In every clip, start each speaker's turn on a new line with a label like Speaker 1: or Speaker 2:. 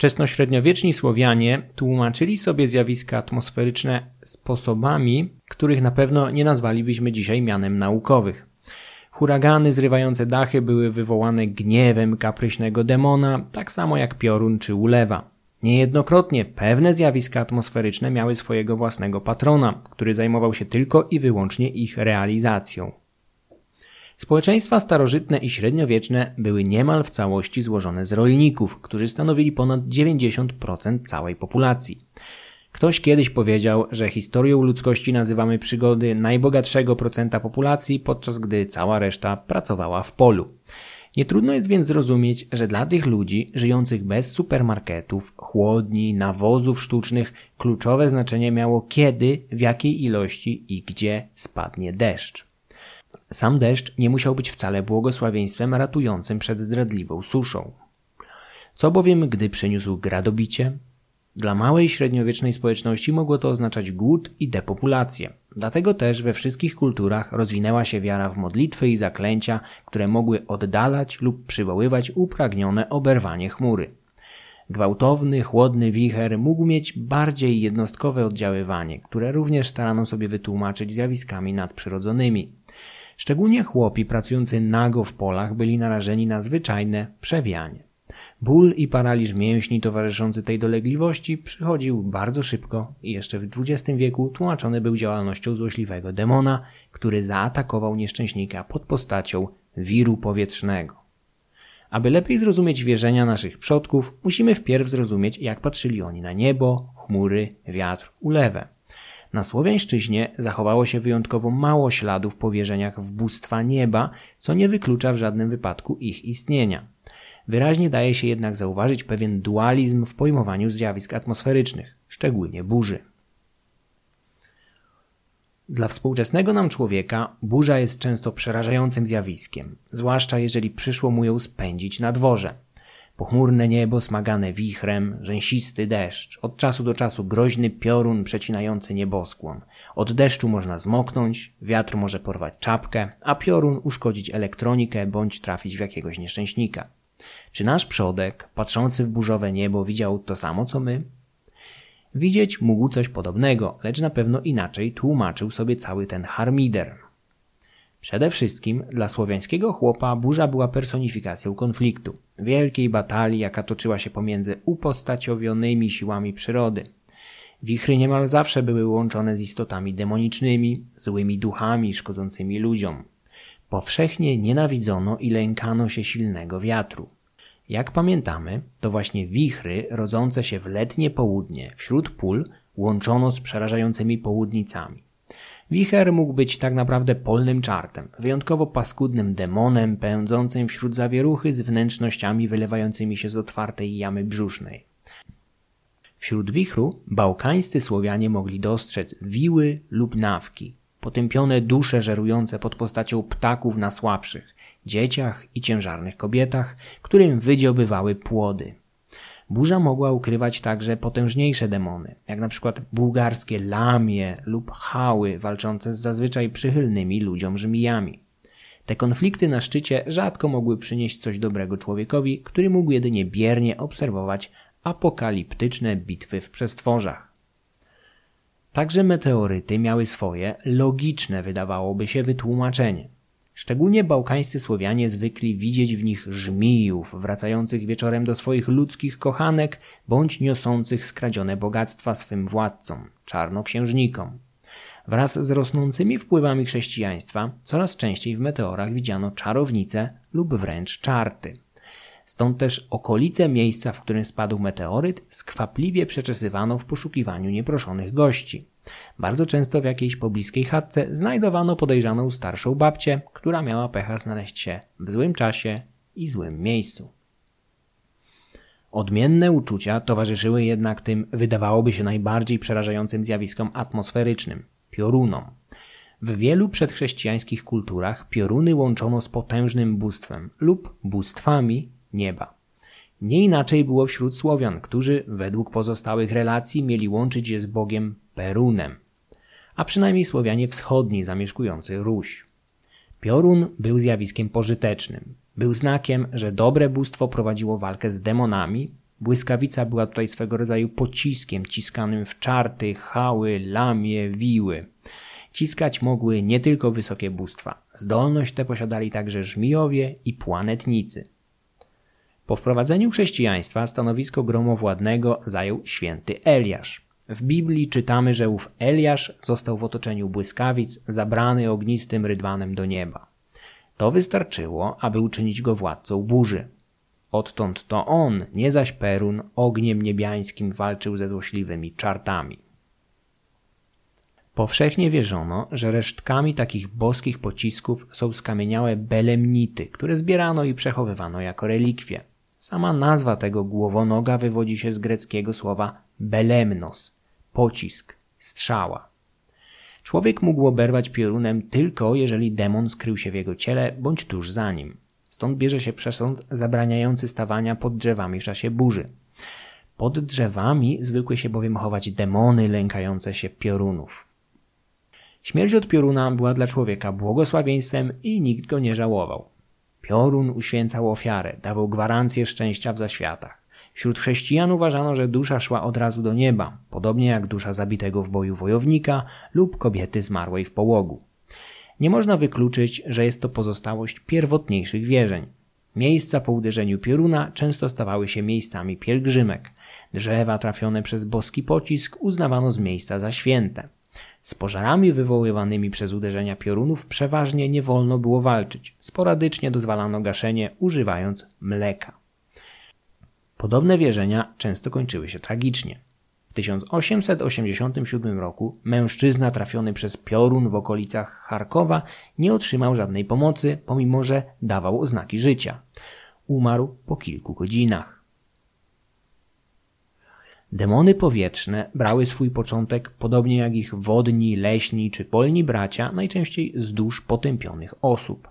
Speaker 1: Wczesnośredniowieczni Słowianie tłumaczyli sobie zjawiska atmosferyczne sposobami, których na pewno nie nazwalibyśmy dzisiaj mianem naukowych. Huragany zrywające dachy były wywołane gniewem kapryśnego demona, tak samo jak piorun czy ulewa. Niejednokrotnie pewne zjawiska atmosferyczne miały swojego własnego patrona, który zajmował się tylko i wyłącznie ich realizacją. Społeczeństwa starożytne i średniowieczne były niemal w całości złożone z rolników, którzy stanowili ponad 90% całej populacji. Ktoś kiedyś powiedział, że historią ludzkości nazywamy przygody najbogatszego procenta populacji, podczas gdy cała reszta pracowała w polu. Nie trudno jest więc zrozumieć, że dla tych ludzi żyjących bez supermarketów, chłodni, nawozów sztucznych kluczowe znaczenie miało kiedy, w jakiej ilości i gdzie spadnie deszcz. Sam deszcz nie musiał być wcale błogosławieństwem ratującym przed zdradliwą suszą. Co bowiem, gdy przyniósł gradobicie? Dla małej średniowiecznej społeczności mogło to oznaczać głód i depopulację. Dlatego też we wszystkich kulturach rozwinęła się wiara w modlitwy i zaklęcia, które mogły oddalać lub przywoływać upragnione oberwanie chmury. Gwałtowny, chłodny wicher mógł mieć bardziej jednostkowe oddziaływanie, które również starano sobie wytłumaczyć zjawiskami nadprzyrodzonymi. Szczególnie chłopi pracujący nago w polach byli narażeni na zwyczajne przewianie. Ból i paraliż mięśni towarzyszący tej dolegliwości przychodził bardzo szybko i jeszcze w XX wieku tłumaczony był działalnością złośliwego demona, który zaatakował nieszczęśnika pod postacią wiru powietrznego. Aby lepiej zrozumieć wierzenia naszych przodków, musimy wpierw zrozumieć, jak patrzyli oni na niebo, chmury, wiatr, ulewę. Na Słowiańszczyźnie zachowało się wyjątkowo mało śladów po wierzeniach w bóstwa nieba, co nie wyklucza w żadnym wypadku ich istnienia. Wyraźnie daje się jednak zauważyć pewien dualizm w pojmowaniu zjawisk atmosferycznych, szczególnie burzy. Dla współczesnego nam człowieka burza jest często przerażającym zjawiskiem, zwłaszcza jeżeli przyszło mu ją spędzić na dworze. Pochmurne niebo smagane wichrem, rzęsisty deszcz, od czasu do czasu groźny piorun przecinający nieboskłon. Od deszczu można zmoknąć, wiatr może porwać czapkę, a piorun uszkodzić elektronikę bądź trafić w jakiegoś nieszczęśnika. Czy nasz przodek, patrzący w burzowe niebo, widział to samo co my? Widzieć mógł coś podobnego, lecz na pewno inaczej tłumaczył sobie cały ten harmider. Przede wszystkim dla słowiańskiego chłopa burza była personifikacją konfliktu, wielkiej batalii, jaka toczyła się pomiędzy upostaciowionymi siłami przyrody. Wichry niemal zawsze były łączone z istotami demonicznymi, złymi duchami szkodzącymi ludziom. Powszechnie nienawidzono i lękano się silnego wiatru. Jak pamiętamy, to właśnie wichry rodzące się w letnie południe wśród pól łączono z przerażającymi południcami. Wicher mógł być tak naprawdę polnym czartem, wyjątkowo paskudnym demonem pędzącym wśród zawieruchy z wnętrznościami wylewającymi się z otwartej jamy brzusznej. Wśród wichru bałkańscy Słowianie mogli dostrzec wiły lub nawki, potępione dusze żerujące pod postacią ptaków na słabszych, dzieciach i ciężarnych kobietach, którym wydziobywały płody. Burza mogła ukrywać także potężniejsze demony, jak na przykład bułgarskie lamie lub hały walczące z zazwyczaj przychylnymi ludziom żmijami. Te konflikty na szczycie rzadko mogły przynieść coś dobrego człowiekowi, który mógł jedynie biernie obserwować apokaliptyczne bitwy w przestworzach. Także meteoryty miały swoje, logiczne wydawałoby się, wytłumaczenie. Szczególnie bałkańscy Słowianie zwykli widzieć w nich żmijów wracających wieczorem do swoich ludzkich kochanek bądź niosących skradzione bogactwa swym władcom, czarnoksiężnikom. Wraz z rosnącymi wpływami chrześcijaństwa coraz częściej w meteorach widziano czarownice lub wręcz czarty. Stąd też okolice miejsca, w którym spadł meteoryt, skwapliwie przeczesywano w poszukiwaniu nieproszonych gości. Bardzo często w jakiejś pobliskiej chatce znajdowano podejrzaną starszą babcię, która miała pecha znaleźć się w złym czasie i złym miejscu. Odmienne uczucia towarzyszyły jednak tym, wydawałoby się, najbardziej przerażającym zjawiskom atmosferycznym piorunom. W wielu przedchrześcijańskich kulturach pioruny łączono z potężnym bóstwem lub bóstwami nieba. Nie inaczej było wśród Słowian, którzy według pozostałych relacji mieli łączyć je z Bogiem Perunem, a przynajmniej Słowianie wschodni zamieszkujący Ruś. Piorun był zjawiskiem pożytecznym. Był znakiem, że dobre bóstwo prowadziło walkę z demonami, Błyskawica była tutaj swego rodzaju pociskiem ciskanym w czarty, chały, lamie, wiły. Ciskać mogły nie tylko wysokie bóstwa. Zdolność tę posiadali także żmijowie i płanetnicy. Po wprowadzeniu chrześcijaństwa stanowisko gromowładnego zajął święty Eliasz. W Biblii czytamy, że ów Eliasz został w otoczeniu błyskawic zabrany ognistym rydwanem do nieba. To wystarczyło, aby uczynić go władcą burzy. Odtąd to on, nie zaś Perun, ogniem niebiańskim walczył ze złośliwymi czartami. Powszechnie wierzono, że resztkami takich boskich pocisków są skamieniałe belemnity, które zbierano i przechowywano jako relikwie. Sama nazwa tego głowonoga wywodzi się z greckiego słowa belemnos, pocisk, strzała. Człowiek mógł oberwać piorunem tylko, jeżeli demon skrył się w jego ciele bądź tuż za nim. Stąd bierze się przesąd zabraniający stawania pod drzewami w czasie burzy. Pod drzewami zwykły się bowiem chować demony lękające się piorunów. Śmierć od pioruna była dla człowieka błogosławieństwem i nikt go nie żałował. Piorun uświęcał ofiarę, dawał gwarancję szczęścia w zaświatach. Wśród chrześcijan uważano, że dusza szła od razu do nieba, podobnie jak dusza zabitego w boju wojownika lub kobiety zmarłej w połogu. Nie można wykluczyć, że jest to pozostałość pierwotniejszych wierzeń. Miejsca po uderzeniu pioruna często stawały się miejscami pielgrzymek. Drzewa trafione przez boski pocisk uznawano z miejsca za święte. Z pożarami wywoływanymi przez uderzenia piorunów przeważnie nie wolno było walczyć. Sporadycznie dozwalano gaszenie używając mleka. Podobne wierzenia często kończyły się tragicznie. W 1887 roku mężczyzna trafiony przez piorun w okolicach Charkowa nie otrzymał żadnej pomocy, pomimo że dawał oznaki życia. Umarł po kilku godzinach. Demony powietrzne brały swój początek, podobnie jak ich wodni, leśni czy polni bracia, najczęściej z dusz potępionych osób.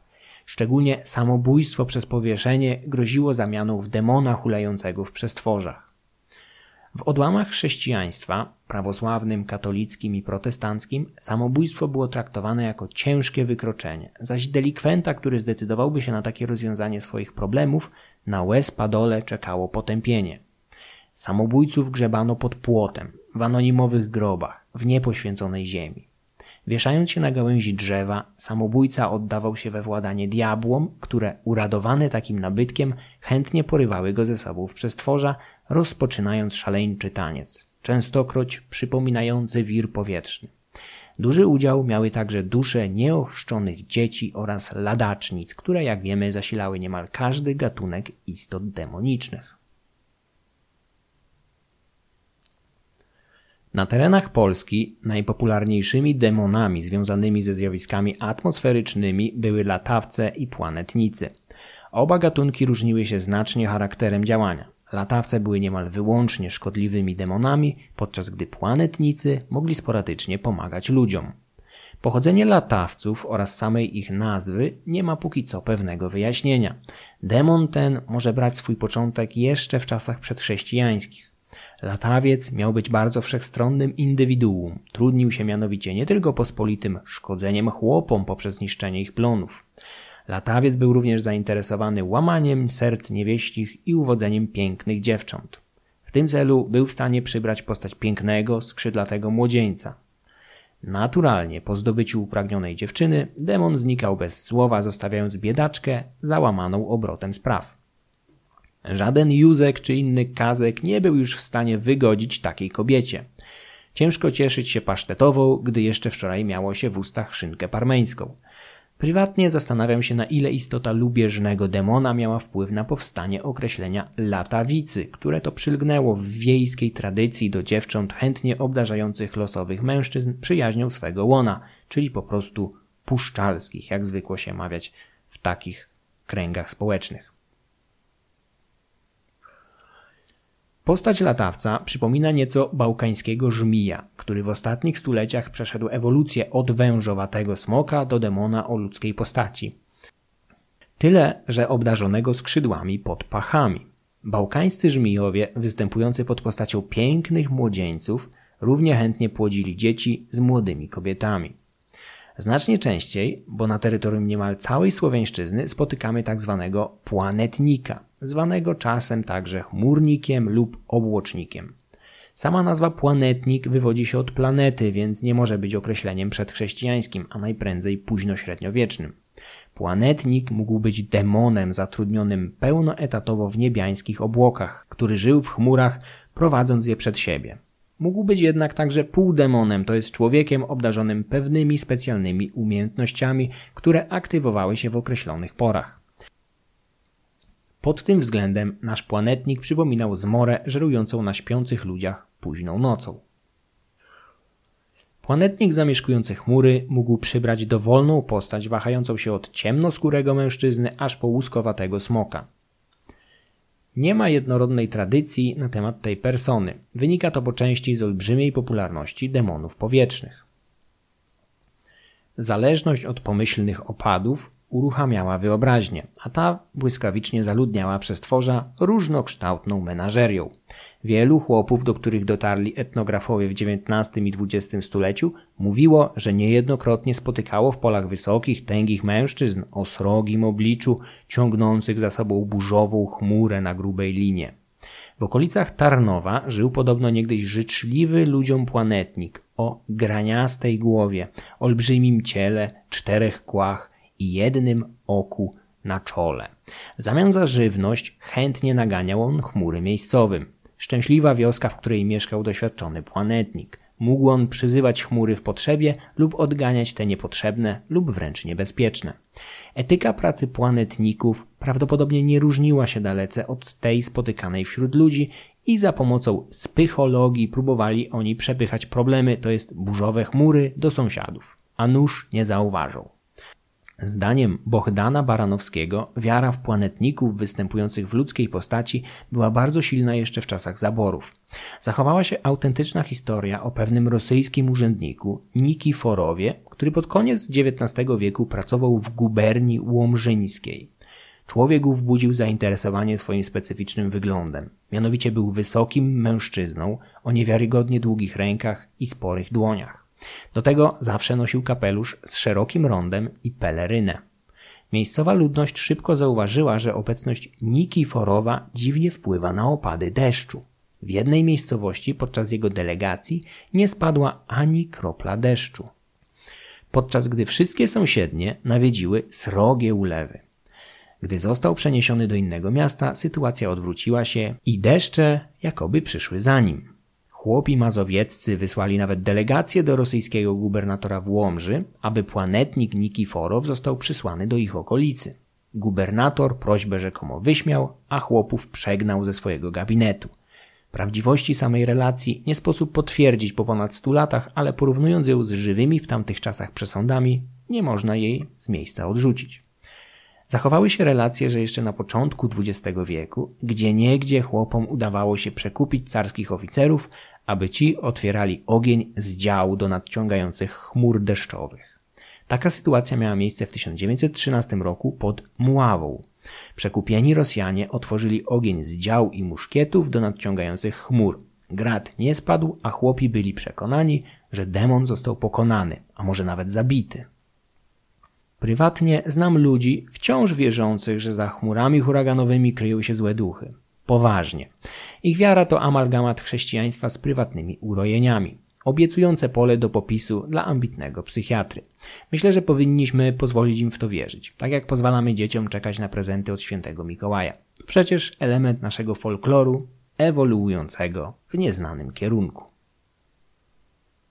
Speaker 1: Szczególnie samobójstwo przez powieszenie groziło zamianą w demona hulającego w przestworzach. W odłamach chrześcijaństwa, prawosławnym, katolickim i protestanckim, samobójstwo było traktowane jako ciężkie wykroczenie, zaś delikwenta, który zdecydowałby się na takie rozwiązanie swoich problemów, na łez padole czekało potępienie. Samobójców grzebano pod płotem, w anonimowych grobach, w niepoświęconej ziemi. Wieszając się na gałęzi drzewa, samobójca oddawał się we władanie diabłom, które uradowane takim nabytkiem chętnie porywały go ze sobą w przestworza, rozpoczynając szaleńczy taniec, częstokroć przypominający wir powietrzny. Duży udział miały także dusze nieochrzczonych dzieci oraz ladacznic, które jak wiemy zasilały niemal każdy gatunek istot demonicznych. Na terenach Polski najpopularniejszymi demonami związanymi ze zjawiskami atmosferycznymi były latawce i planetnicy. Oba gatunki różniły się znacznie charakterem działania. Latawce były niemal wyłącznie szkodliwymi demonami, podczas gdy planetnicy mogli sporadycznie pomagać ludziom. Pochodzenie latawców oraz samej ich nazwy nie ma póki co pewnego wyjaśnienia. Demon ten może brać swój początek jeszcze w czasach przedchrześcijańskich. Latawiec miał być bardzo wszechstronnym indywiduum. Trudnił się mianowicie nie tylko pospolitym szkodzeniem chłopom poprzez niszczenie ich plonów. Latawiec był również zainteresowany łamaniem serc niewieścich i uwodzeniem pięknych dziewcząt. W tym celu był w stanie przybrać postać pięknego, skrzydlatego młodzieńca. Naturalnie po zdobyciu upragnionej dziewczyny demon znikał bez słowa, zostawiając biedaczkę załamaną obrotem spraw. Żaden Józek czy inny Kazek nie był już w stanie wygodzić takiej kobiecie. Ciężko cieszyć się pasztetową, gdy jeszcze wczoraj miało się w ustach szynkę parmeńską. Prywatnie zastanawiam się, na ile istota lubieżnego demona miała wpływ na powstanie określenia latawicy, które to przylgnęło w wiejskiej tradycji do dziewcząt chętnie obdarzających losowych mężczyzn przyjaźnią swego łona, czyli po prostu puszczalskich, jak zwykło się mawiać w takich kręgach społecznych. Postać latawca przypomina nieco bałkańskiego żmija, który w ostatnich stuleciach przeszedł ewolucję od wężowatego smoka do demona o ludzkiej postaci. Tyle, że obdarzonego skrzydłami pod pachami. Bałkańscy żmijowie, występujący pod postacią pięknych młodzieńców, równie chętnie płodzili dzieci z młodymi kobietami. Znacznie częściej, bo na terytorium niemal całej Słowiańszczyzny spotykamy tak zwanego planetnika – zwanego czasem także chmurnikiem lub obłocznikiem. Sama nazwa planetnik wywodzi się od planety, więc nie może być określeniem przedchrześcijańskim, a najprędzej późnośredniowiecznym. Planetnik mógł być demonem zatrudnionym pełnoetatowo w niebiańskich obłokach, który żył w chmurach, prowadząc je przed siebie. Mógł być jednak także półdemonem, to jest człowiekiem obdarzonym pewnymi specjalnymi umiejętnościami, które aktywowały się w określonych porach. Pod tym względem nasz planetnik przypominał zmorę żerującą na śpiących ludziach późną nocą. Planetnik zamieszkujący chmury mógł przybrać dowolną postać wahającą się od ciemnoskórego mężczyzny aż po łuskowatego smoka. Nie ma jednorodnej tradycji na temat tej persony. Wynika to po części z olbrzymiej popularności demonów powietrznych. Zależność od pomyślnych opadów uruchamiała wyobraźnię, a ta błyskawicznie zaludniała przestworza różnokształtną menażerią. Wielu chłopów, do których dotarli etnografowie w XIX i XX stuleciu, mówiło, że niejednokrotnie spotykało w polach wysokich, tęgich mężczyzn o srogim obliczu, ciągnących za sobą burzową chmurę na grubej linie. W okolicach Tarnowa żył podobno niegdyś życzliwy ludziom planetnik o graniastej głowie, olbrzymim ciele, czterech kłach i jednym oku na czole. W zamian za żywność chętnie naganiał on chmury miejscowym. Szczęśliwa wioska, w której mieszkał doświadczony planetnik. Mógł on przyzywać chmury w potrzebie lub odganiać te niepotrzebne lub wręcz niebezpieczne. Etyka pracy planetników prawdopodobnie nie różniła się dalece od tej spotykanej wśród ludzi i za pomocą spychologii próbowali oni przepychać problemy, to jest burzowe chmury, do sąsiadów. A nóż nie zauważył. Zdaniem Bohdana Baranowskiego wiara w planetników występujących w ludzkiej postaci była bardzo silna jeszcze w czasach zaborów. Zachowała się autentyczna historia o pewnym rosyjskim urzędniku Nikiforowie, który pod koniec XIX wieku pracował w guberni łomżyńskiej. Człowiek ów budził zainteresowanie swoim specyficznym wyglądem. Mianowicie był wysokim mężczyzną o niewiarygodnie długich rękach i sporych dłoniach. Do tego zawsze nosił kapelusz z szerokim rondem i pelerynę. Miejscowa ludność szybko zauważyła, że obecność Nikiforowa dziwnie wpływa na opady deszczu. W jednej miejscowości podczas jego delegacji nie spadła ani kropla deszczu. Podczas gdy wszystkie sąsiednie nawiedziły srogie ulewy. Gdy został przeniesiony do innego miasta, sytuacja odwróciła się i deszcze jakoby przyszły za nim. Chłopi mazowieccy wysłali nawet delegację do rosyjskiego gubernatora w Łomży, aby planetnik Nikiforow został przysłany do ich okolicy. Gubernator prośbę rzekomo wyśmiał, a chłopów przegnał ze swojego gabinetu. Prawdziwości samej relacji nie sposób potwierdzić po ponad stu latach, ale porównując ją z żywymi w tamtych czasach przesądami, nie można jej z miejsca odrzucić. Zachowały się relacje, że jeszcze na początku XX wieku, gdzie niegdzie chłopom udawało się przekupić carskich oficerów, aby ci otwierali ogień z działu do nadciągających chmur deszczowych. Taka sytuacja miała miejsce w 1913 roku pod Muławą. Przekupieni Rosjanie otworzyli ogień z dział i muszkietów do nadciągających chmur. Grad nie spadł, a chłopi byli przekonani, że demon został pokonany, a może nawet zabity. Prywatnie znam ludzi wciąż wierzących, że za chmurami huraganowymi kryją się złe duchy. Poważnie. Ich wiara to amalgamat chrześcijaństwa z prywatnymi urojeniami, obiecujące pole do popisu dla ambitnego psychiatry. Myślę, że powinniśmy pozwolić im w to wierzyć, tak jak pozwalamy dzieciom czekać na prezenty od świętego Mikołaja. Przecież element naszego folkloru ewoluującego w nieznanym kierunku.